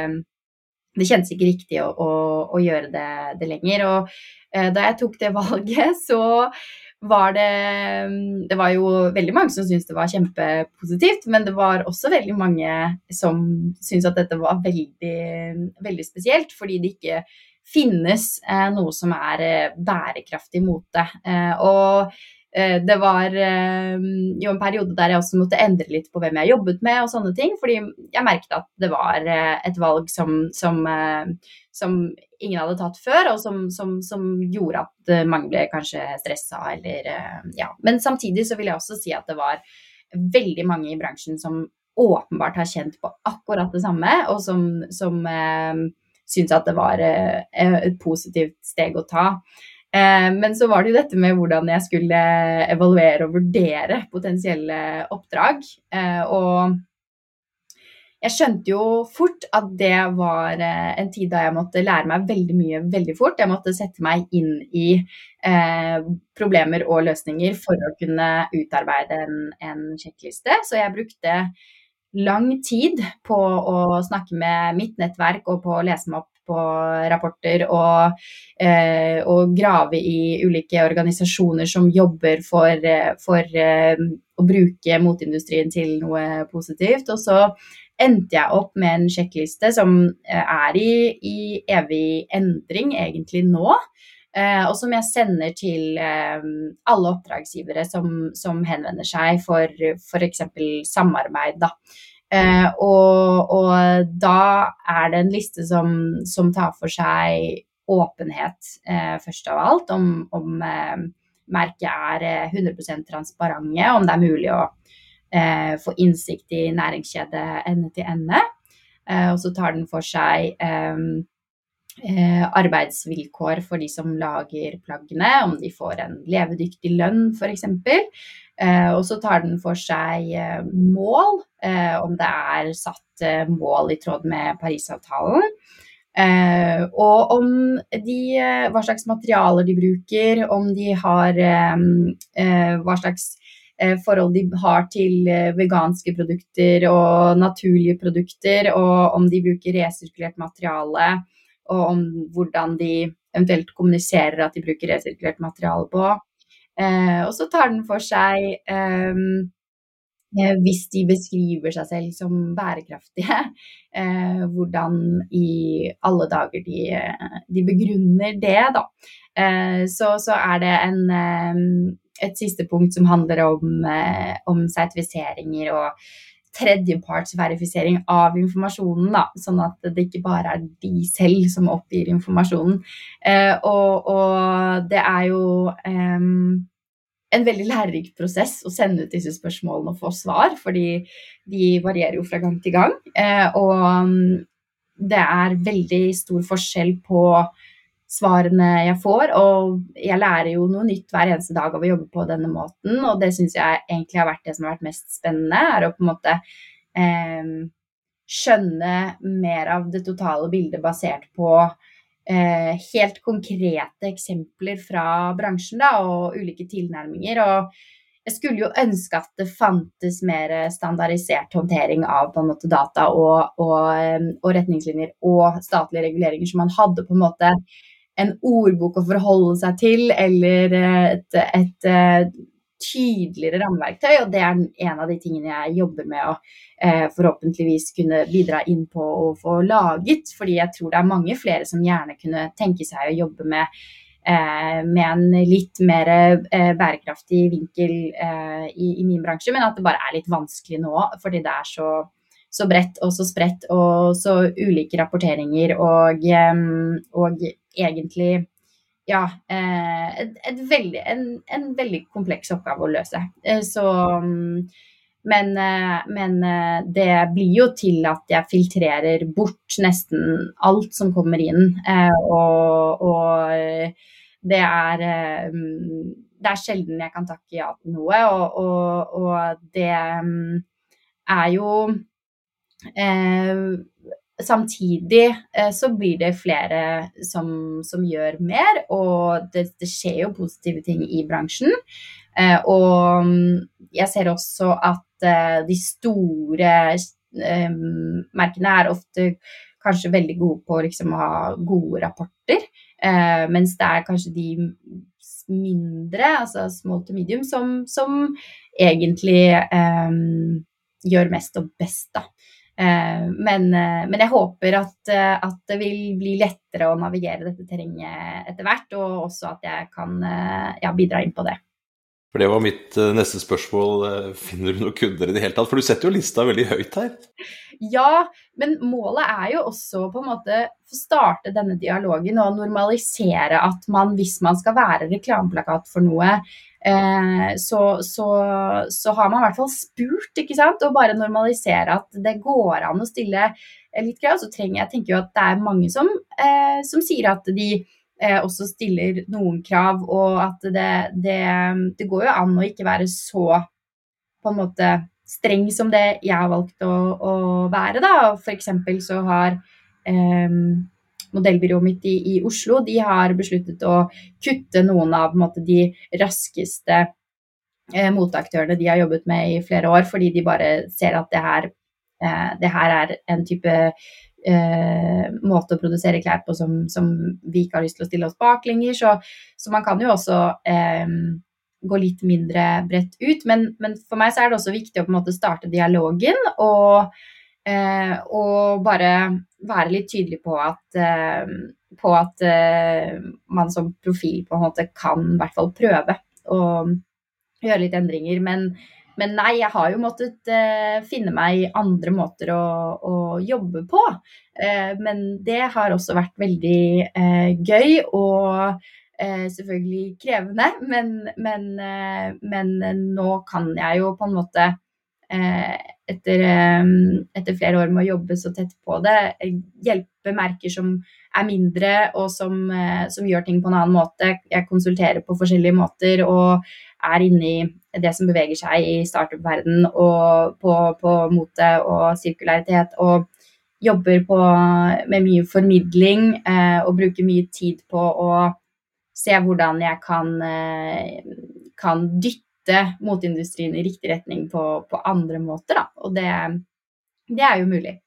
Det kjentes ikke riktig å, å, å gjøre det, det, lenger. Og eh, da jeg tok det valget, så var det Det var jo veldig mange som syntes det var kjempepositivt, men det var også veldig mange som syntes at dette var veldig, veldig spesielt, fordi det ikke finnes eh, noe som er eh, bærekraftig mote. Eh, og det var eh, jo en periode der jeg også måtte endre litt på hvem jeg jobbet med og sånne ting, fordi jeg merket at det var eh, et valg som, som, som ingen hadde tatt før, og som, som, gjorde at mange ble kanskje stressa eller ja. Men samtidig så vil jeg også si at det var veldig mange i bransjen som åpenbart har kjent på akkurat det samme, og som, som syntes at det var et positivt steg å ta. Men så var det jo dette med hvordan jeg skulle evaluere og vurdere potensielle oppdrag. Og jeg skjønte jo fort at det var eh, en tid da jeg måtte lære meg veldig mye veldig fort. Jeg måtte sette meg inn i eh, problemer og løsninger for å kunne utarbeide en, en sjekkliste. Så jeg brukte lang tid på å snakke med mitt nettverk og på å lese meg opp på rapporter og, eh, og, grave i ulike organisasjoner som jobber for, eh, for eh, å bruke motindustrien til noe positivt. Og så endte jeg opp med en sjekkliste som eh, er i, i evig endring egentlig nå. Eh, og som jeg sender til eh, alle oppdragsgivere som, som henvender seg for f.eks. samarbeid. Da. Eh, og, og, da er det en liste som, som tar for seg åpenhet, eh, først av alt. Om, om eh, merket er 100% transparente, om det er mulig å eh, få innsikt i næringskjede ende til ende. Eh, og så tar den for seg eh, eh arbeidsvilkår for de som lager plaggene, om de får en levedyktig lønn f.eks. Eh, og så tar den for seg eh, mål, eh, om det er satt mål i tråd med Parisavtalen. og om de, hva slags materialer de bruker, om de har hva slags Eh, forhold de har til eh, veganske produkter og naturlige produkter, og om de bruker resirkulert materiale, og om hvordan de eventuelt kommuniserer at de bruker resirkulert materiale på. Eh, og så tar den for seg eh, hvis de beskriver seg selv som bærekraftige, eh, hvordan i alle dager de, de begrunner det, da. Eh, så, så, er det en, et siste punkt som handler om, eh, om sertifiseringer og tredjepartsverifisering av informasjonen, da, sånn at det ikke bare er de selv som oppgir informasjonen. Eh, og, og, det er jo eh, en veldig lærerik prosess å sende ut disse spørsmålene og få svar, fordi de varierer jo fra gang til gang. Eh, og det er veldig stor forskjell på svarene jeg får. Og jeg lærer jo noe nytt hver eneste dag av å jobbe på denne måten, og det syns jeg egentlig har vært det som har vært mest spennende, er å på en måte eh, skjønne mer av det totale bildet basert på eh, helt konkrete eksempler fra bransjen da, og ulike tilnærminger. og jeg skulle jo ønske at det fantes mer standardisert håndtering av måte data og, og, og retningslinjer og statlige reguleringer, så man hadde på en måte en ordbok å forholde seg til, eller et, et, et eh, tydeligere rammeverktøy. Og det er en av de tingene jeg jobber med å eh, forhåpentligvis kunne bidra inn på å få laget. Fordi jeg tror det er mange flere som gjerne kunne tenke seg å jobbe med, eh, med en litt mer eh, bærekraftig vinkel i, i, min bransje, men at det bare er litt vanskelig nå fordi det er så så bredt og så spredt og så ulike rapporteringer og, og egentlig ja, eh, et, et veldig, en, en, veldig kompleks oppgave å løse. Eh, så men, eh, men, det blir jo til at jeg filtrerer bort nesten alt som kommer inn. Og, og det er Det er sjelden jeg kan takke ja til noe, og, og, og det er jo Samtidig eh, så blir det flere som, som gjør mer, og det, det, skjer jo positive ting i bransjen. Eh, og mm, jeg ser også at eh, de store merkene er ofte kanskje veldig gode på liksom, å ha gode rapporter, mens det er kanskje de mindre, altså small to medium, som, som egentlig um, gjør mest og best, da. Eh, men, eh, men, jeg håper at, eh, at, det vil bli lettere å navigere dette terrenget etter hvert, og også at jeg kan ja, bidra inn på det. For Det var mitt neste spørsmål. Finner du noen kunder i det hele tatt? For du setter jo lista veldig høyt her. Ja, men målet er jo også på en måte å starte denne dialogen og normalisere at man, hvis man skal være reklameplakat for noe, eh, så, så, så, har man i hvert fall spurt, ikke sant, og bare normalisere at det går an å stille litt krav. Så trenger jeg tenker jo at det er mange som, eh, som sier at de eh, også stiller noen krav, og at det, det, det går jo an å ikke være så på en måte streng som det jeg har valgt å, å være. Da. Eksempel så har eh, modellbyrået mitt i, i, Oslo de har besluttet å kutte noen av måte, de raskeste eh, motaktørene de har jobbet med i flere år, fordi de bare ser at det her, eh, det her er en type eh, måte å produsere klær på som, som, vi ikke har lyst til å stille oss bak lenger. Så, så man kan jo også eh, gå litt mindre bredt ut. Men, men, for meg så er det også viktig å på en måte starte dialogen og Eh, og bare være litt tydelig på at, eh, på at eh, man som profil på en måte kan i hvert fall prøve å gjøre litt endringer. Men, men nei, jeg har jo måttet finne meg andre måter å, å jobbe på. men det har også vært veldig gøy og selvfølgelig krevende. Men, men, men nå kan jeg jo på en måte etter, etter, flere år med å jobbe så tett på det, hjelpe merker som er mindre og som, eh, som, gjør ting på en annen måte. Jeg konsulterer på forskjellige måter og er inne i det som beveger seg i startup-verden og på, på mote og sirkularitet. og jobber på, med mye formidling eh, og bruker mye tid på å se hvordan jeg kan, eh, kan dytte moteindustrien i riktig retning på, på andre måter, da. Og det, det er jo mulig.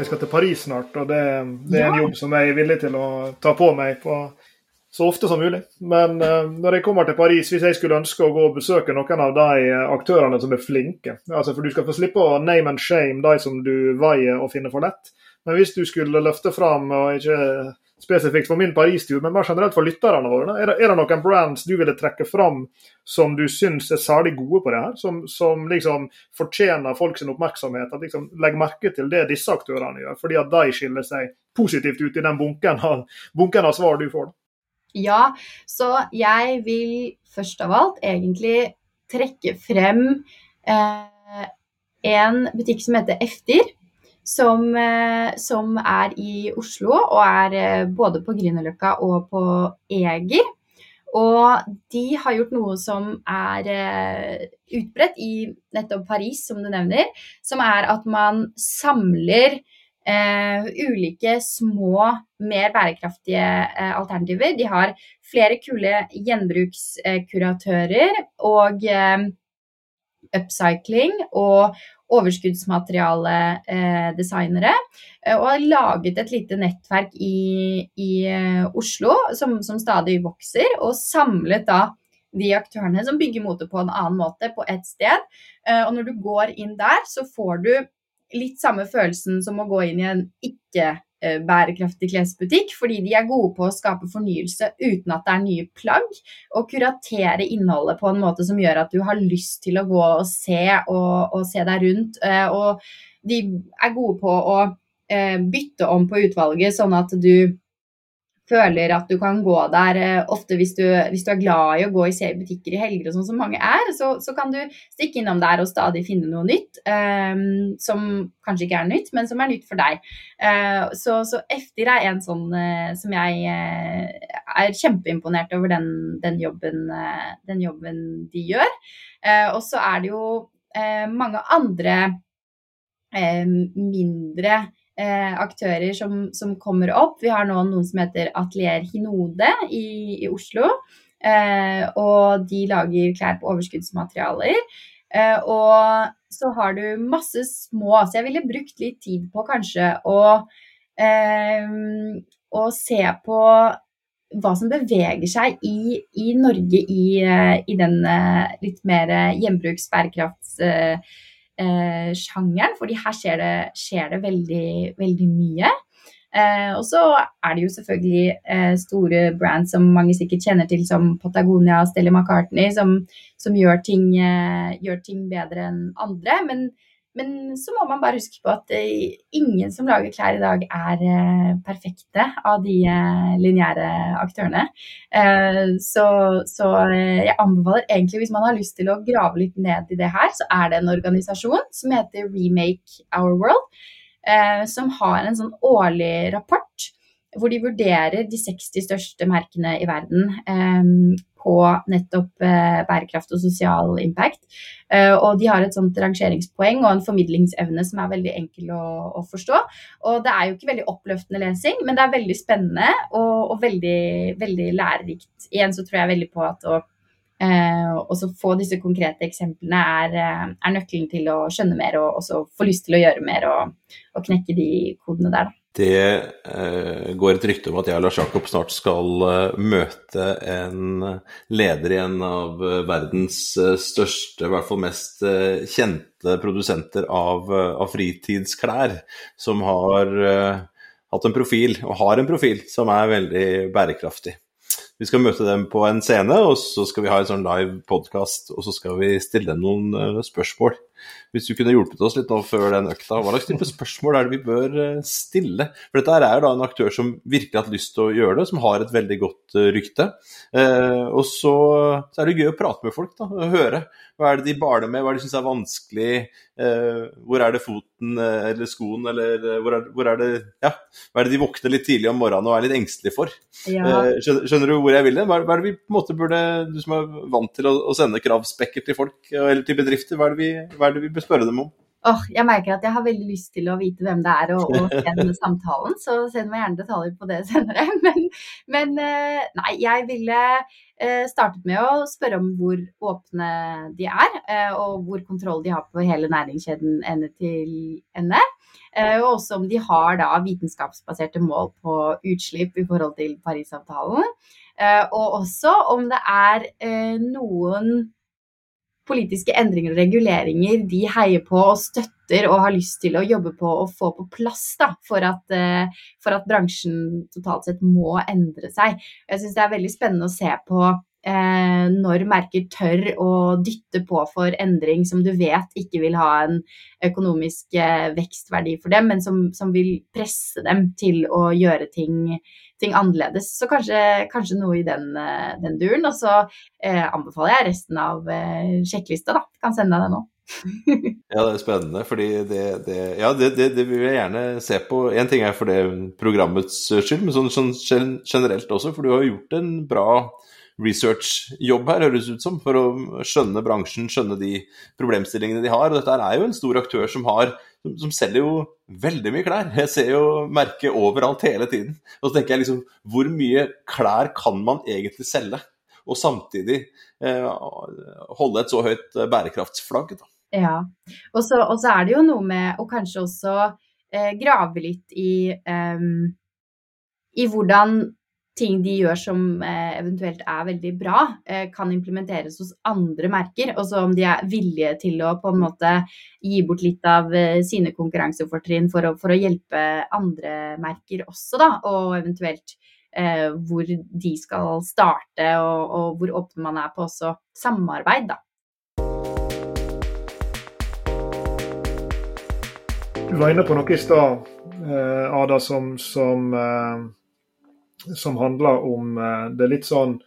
Jeg skal til Paris snart, og det, det er en jobb som jeg er villig til å ta på meg på så ofte som mulig. Men uh, når jeg kommer til Paris, hvis jeg skulle ønske å gå og besøke noen av de aktørene som er flinke altså For du skal få slippe å name and shame de som du veier og finner for lett. Men hvis du skulle løfte fram, og ikke spesifikt for min Paris-tur, men mer generelt for lytterne våre, er det, er det, noen brands du ville trekke fram som du syns er særlig gode på det her? Som, som liksom fortjener folks oppmerksomhet? At liksom Legg merke til det disse aktørene gjør, fordi at de skiller seg positivt ut i den bunken av, bunken av svar du får. Ja, så jeg vil først av alt egentlig trekke frem eh, en butikk som heter Eftir som, eh, som, er i Oslo, og er eh, både på Grünerløkka og på Eger. Og de har gjort noe som er uh, utbredt i nettopp Paris, som du nevner. Som er at man samler uh, ulike små, mer bærekraftige eh, alternativer. De har flere kule gjenbrukskuratører og upcycling og overskuddsmaterialedesignere. Eh, og har laget et lite nettverk i, i eh, Oslo som, som, stadig vokser, og samlet da de aktørene som bygger mote på en annen måte, på ett sted. Eh, og når du går inn der, så får du litt samme følelsen som å gå inn i en ikke Eh, klesbutikk, fordi de er gode på å skape fornyelse uten at det er nye plagg, og kuratere innholdet på en måte som gjør at du har lyst til å gå og se og, og se deg rundt. Eh, og de er gode på å eh, bytte om på utvalget, sånn at du føler at du kan gå der eh, ofte hvis du, hvis du er glad i å gå i butikker i helger og sånn som mange er, så, så, kan du stikke innom der og stadig finne noe nytt um, som kanskje ikke er nytt, men som er nytt for deg. Uh, så, så Eftir er en sånn uh, som jeg uh, er kjempeimponert over den, den, jobben, den jobben, de gjør. og så er det jo mange andre mindre aktører som, som, kommer opp. Vi har nå noen som heter Atelier Hinode i, i Oslo. Eh, og de lager klær på overskuddsmaterialer. Eh, og så har du masse små Så jeg ville brukt litt tid på kanskje å, eh, å se på hva som beveger seg i, i Norge i, eh, i den eh, litt mer gjenbruksbærekrafts eh, sjangeren, fordi her skjer det, skjer det veldig, veldig mye. Eh, og så er det jo selvfølgelig eh, store brands som mange sikkert kjenner til, som Patagonia og Stella McCartney, som, som gjør, ting, eh, gjør, ting, bedre enn andre. Men men så må man bare huske på at uh, ingen som lager klær i dag, er uh, perfekte av de uh, lineære aktørene. så, så jeg anbefaler egentlig, hvis man har lyst til å grave litt ned i det her, så er det en organisasjon som heter Remake Our World, som har en sånn årlig rapport hvor de vurderer de 60 største merkene i verden eh, på nettopp eh, bærekraft og sosial impact. Eh, og de har et sånt rangeringspoeng og en formidlingsevne som er veldig enkel å, å, forstå. Og det er jo ikke veldig oppløftende lesing, men det er veldig spennende og, og veldig, veldig lærerikt. Igjen så tror jeg veldig på at å Uh, og så få disse konkrete eksemplene er, eh, er, nøkkelen til å skjønne mer og også få lyst til å gjøre mer og, og knekke de kodene der. Da. Det eh, går et rykte om at jeg og Lars Jakob snart skal eh, møte en leder i en av eh, verdens eh, største, i hvert fall mest eh, kjente produsenter av, eh, av fritidsklær, som har hatt en profil, og har en profil, som er veldig bærekraftig. Vi skal møte dem på en scene, og så skal vi ha en sånn live podkast, og så skal vi stille dem noen spørsmål. Hvis du kunne hjulpet oss litt nå før den økta, hva slags type spørsmål er det vi bør eh, stille? For dette er jo da en aktør som virkelig har hatt lyst til å gjøre det, som har et veldig godt eh, rykte. Eh, og så, så, er det gøy å prate med folk, da, høre. Hva er det de baler med, hva er det de syns er vanskelig? Hvor er det foten eller skoen, eller hvor er, hvor er, det Ja, hva er det de våkner litt tidlig om morgenen og er litt engstelige for? Ja. Skjønner, skjønner, du hvor jeg vil hen? Hva, hva, er det vi på en måte burde Du som er vant til å, å sende kravspekker til folk eller til bedrifter, hva er det vi, hva er det vi bør spørre dem om? Oh, jeg merker at jeg har veldig lyst til å vite hvem det er og, og denne samtalen, så send meg gjerne detaljer på det senere. Men, men eh, nei, jeg ville eh, startet med å spørre om hvor åpne de er, eh, og hvor kontroll de har på hele næringskjeden ende til ende. Og også om de har da vitenskapsbaserte mål på utslipp i forhold til Parisavtalen. Og også om det er noen politiske endringer og reguleringer de heier på og støtter og har lyst til å jobbe på og få på plass da, for, at, eh, for at bransjen totalt sett må endre seg. Jeg syns det er veldig spennende å se på eh, når merker tør å dytte på for endring som du vet ikke vil ha en økonomisk eh, vekstverdi for dem, men som, som, vil presse dem til å gjøre ting ting annerledes. Så kanskje, kanskje noe i den, eh, den, duren. Og så eh, anbefaler jeg resten av eh, sjekklista, da. Kan sende deg det nå. ja, det er spennende, fordi det, det Ja, det, det, det, vil jeg gjerne se på. Én ting er for det programmets skyld, men sånn, sånn, generelt også, for du har gjort en bra researchjobb her, høres ut som, for å skjønne bransjen, skjønne de problemstillingene de har. Og dette er jo en stor aktør som har som, selger jo veldig mye klær. Jeg ser jo merket overalt hele tiden. Og så tenker jeg liksom, hvor mye klær kan man egentlig selge? Og samtidig eh, holde et så høyt eh, bærekraftsflagg. Da. Ja, og så, er det jo noe med å kanskje også eh, grave litt i, um, i hvordan ting de gjør som eh, eventuelt er veldig bra, eh, kan implementeres hos andre merker. Og så om de er villige til å på en måte gi bort litt av eh, sine konkurransefortrinn for, for, å hjelpe andre merker også, da. Og eventuelt eh, hvor de skal starte, og, og hvor åpne man er på også samarbeid, da. Du var inne på noe i stad, Ada, som, som eh som handler om eh, det litt sånn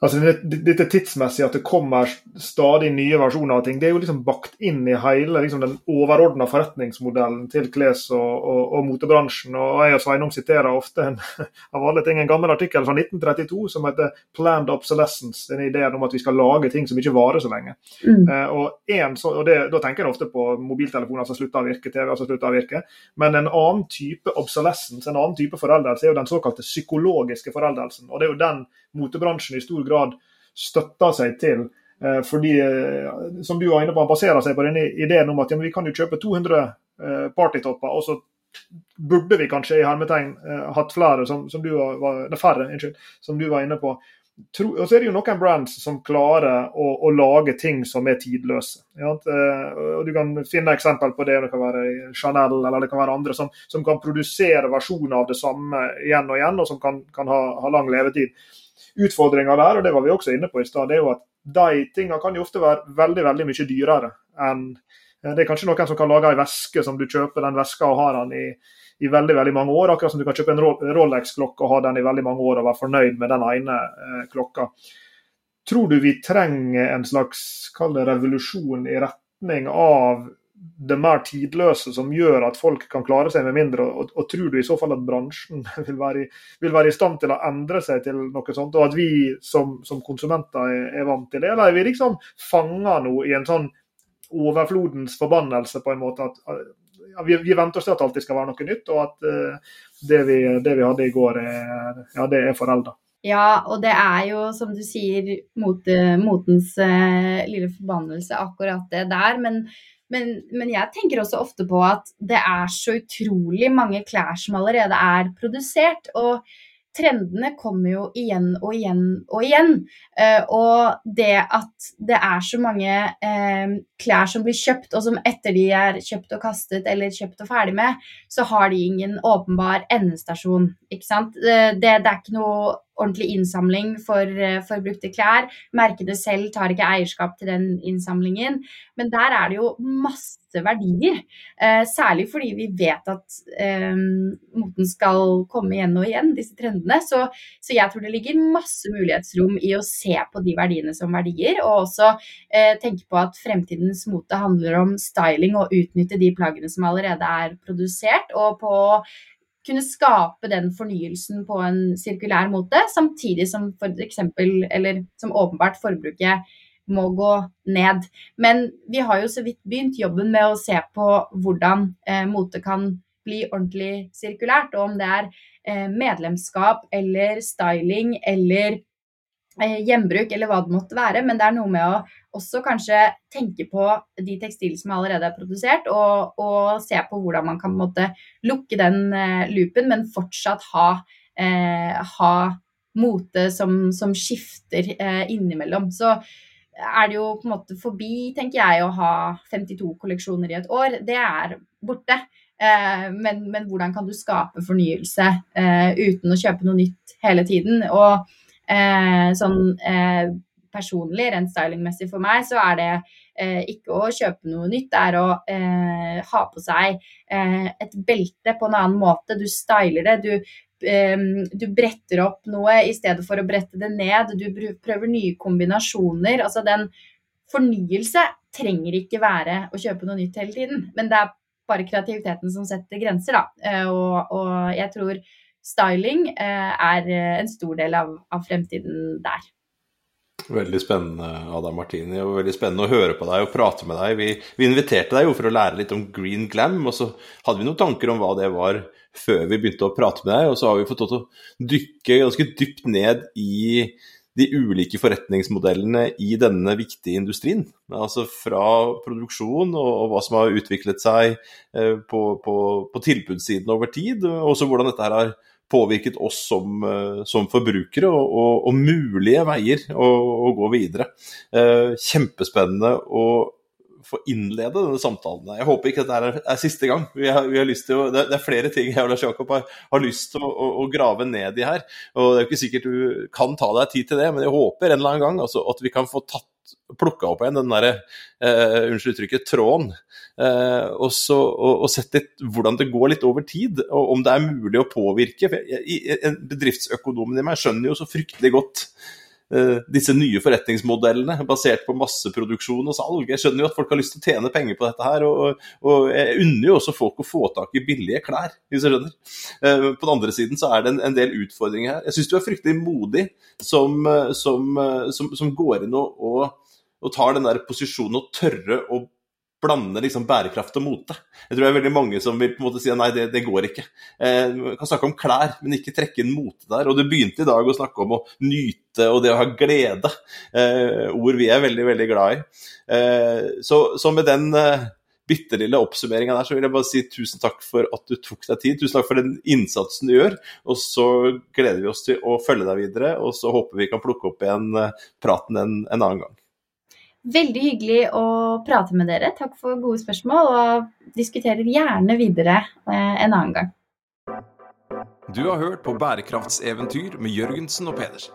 Altså Dette tidsmessig at det kommer stadig nye versjoner av ting, det er jo liksom bakt inn i hele liksom, den overordna forretningsmodellen til kles- og, og, og, motebransjen. og Jeg og Sveinung siterer ofte en, av alle ting, en gammel artikkel fra 1932 som heter 'Planned Obsolescence'. Den ideen om at vi skal lage ting som ikke varer så lenge. Mm. Eh, og, en, så, og det, Da tenker jeg ofte på mobiltelefoner som slutter å virke, TV som slutter å virke. Men en annen type obsolescence, en annen type foreldelse, er jo den såkalte psykologiske foreldelsen. og det er jo den motebransjen i stor grad støtter seg til. Eh, fordi, eh, som du var inne på, han baserer seg på denne ideen om at ja, vi kan jo kjøpe 200 eh, partytopper, og så burde vi kanskje i hermetegn hatt flere, som, som du var, ne, færre, unnskyld, som du var inne på. Og så er det jo noen brands som klarer å, å lage ting som er tidløse. Ja, og Du kan finne eksempel på det. Det kan være Chanel eller det kan være andre som, som kan produsere versjoner av det samme igjen og igjen, og som kan, kan ha, ha lang levetid. Utfordringa der, og det var vi også inne på i stad, er jo at de tingene kan jo ofte være veldig veldig mye dyrere enn Det er kanskje noen som kan lage ei veske som du kjøper den veska og har den i, i veldig veldig mange år. Akkurat som du kan kjøpe en Rolex-klokke og ha den i veldig mange år og være fornøyd med den ene eh, klokka. Tror du vi trenger en slags kall det revolusjon i retning av det mer tidløse som gjør at folk kan klare seg med mindre? Og, og tror du i så fall at bransjen vil være, i, vil være, i, stand til å endre seg til noe sånt, og at vi som, som konsumenter er, er, vant til det? Eller er vi liksom fanga nå i en sånn overflodens forbannelse, på en måte? at ja, vi, vi, venter oss til at det alltid skal være noe nytt, og at uh, det, vi, det, vi, hadde i går, er, ja, det er forelda. Ja, og det er jo, som du sier, mot, motens uh, lille forbannelse, akkurat det der. Men, men, men, jeg tenker også ofte på at det er så utrolig mange klær som allerede er produsert. og trendene kommer jo igjen og igjen og igjen. Eh, og det at det er så mange eh, klær som blir kjøpt, og som etter de er kjøpt og kastet eller kjøpt og ferdig med, så har de ingen åpenbar endestasjon. Ikke sant? Uh, det, det, er ikke noe ordentlig innsamling for, for brukte klær. Merkene selv tar ikke eierskap til den innsamlingen. Men der er det jo masse verdier. Eh, særlig fordi vi vet at eh, moten skal komme igjen og igjen, disse trendene. Så, så, jeg tror det ligger masse mulighetsrom i å se på de verdiene som verdier, og også eh, tenke på at fremtidens mote handler om styling og utnytte de plaggene som allerede er produsert, og på kunne skape den fornyelsen på en sirkulær måte, samtidig som for eksempel, eller som åpenbart forbruket må gå ned. Men vi har jo så vidt begynt jobben med å se på hvordan eh, mote kan bli ordentlig sirkulært. Og om det er eh, medlemskap eller styling eller eh, gjenbruk eller hva det måtte være. Men det er noe med å også kanskje tenke på de tekstilene som allerede er produsert, og, og, se på hvordan man kan måte, lukke den eh, loopen, men fortsatt ha, eh, ha mote som, som skifter eh, innimellom. Så er det jo på en måte forbi, tenker jeg, å ha 52 kolleksjoner i et år. Det er borte. Eh, men, men, hvordan kan du skape fornyelse eh, uten å kjøpe noe nytt hele tiden? Og eh, sånn personlig, rent stylingmessig for meg, så er det ikke å kjøpe noe nytt, det er å ha på seg et belte på en annen måte. Du styler det, du du bretter opp noe i stedet for å brette det ned. Du prøver nye kombinasjoner. Altså den fornyelse trenger ikke være å kjøpe noe nytt hele tiden. Men det er bare kreativiteten som setter grenser, da. Eh, og, og jeg tror styling eh, er en stor del av, av fremtiden der. Veldig spennende, Adam Martini. og Veldig spennende å høre på deg og prate med deg. Vi, vi, inviterte deg jo for å lære litt om green glam, og så hadde vi noen tanker om hva det var før vi begynte å prate med deg. Og så har vi fått lov til å dykke ganske dypt ned i de ulike forretningsmodellene i denne viktige industrien. Altså fra produksjon og, og hva som har utviklet seg eh, på, på, på tilbudssiden over tid, og også hvordan dette her har påvirket oss som, eh, som forbrukere, og, og, og, mulige veier å, å gå videre. Eh, kjempespennende å få innlede denne samtalen. Jeg håper ikke dette er, er siste gang. Vi har, vi har lyst til å, det, er flere ting jeg og Lars Jakob har, har lyst til å, å, å, grave ned i her. og Det er jo ikke sikkert du kan ta deg tid til det, men jeg håper en eller annen gang altså, at vi kan få tatt plukka opp igjen den derre eh, unnskyld uttrykket, tråden. Eh, og, så, og, og sett litt hvordan det går litt over tid, og om det er mulig å påvirke. Bedriftsøkonomen i meg skjønner jo så fryktelig godt disse nye forretningsmodellene basert på masseproduksjon og salg. Jeg skjønner jo at folk har lyst til å tjene penger på dette her, og, og jeg unner jo også folk å få tak i billige klær, hvis jeg skjønner. på den andre siden så er det en, en del utfordringer her. Jeg syns du er fryktelig modig som, som, som, som går inn og, og og tar den der posisjonen og tørre å blande liksom bærekraft og mote. Jeg tror det er veldig mange som vil på en måte si nei, det, det går ikke. Eh, man kan snakke om klær, men ikke trekke inn mote der. Og du begynte i dag å snakke om å nyte og det å ha glede. Eh, ord vi er veldig, veldig glad i. Eh, så, så, med den eh, bitte lille oppsummeringa der, så vil jeg bare si tusen takk for at du tok deg tid. Tusen takk for den innsatsen du gjør. Og så gleder vi oss til å følge deg videre, og så håper vi kan plukke opp igjen praten en, en annen gang. Veldig hyggelig å prate med dere. Takk for gode spørsmål, og diskuterer gjerne videre en annen gang. Du har hørt på bærekraftseventyr med Jørgensen og Pedersen.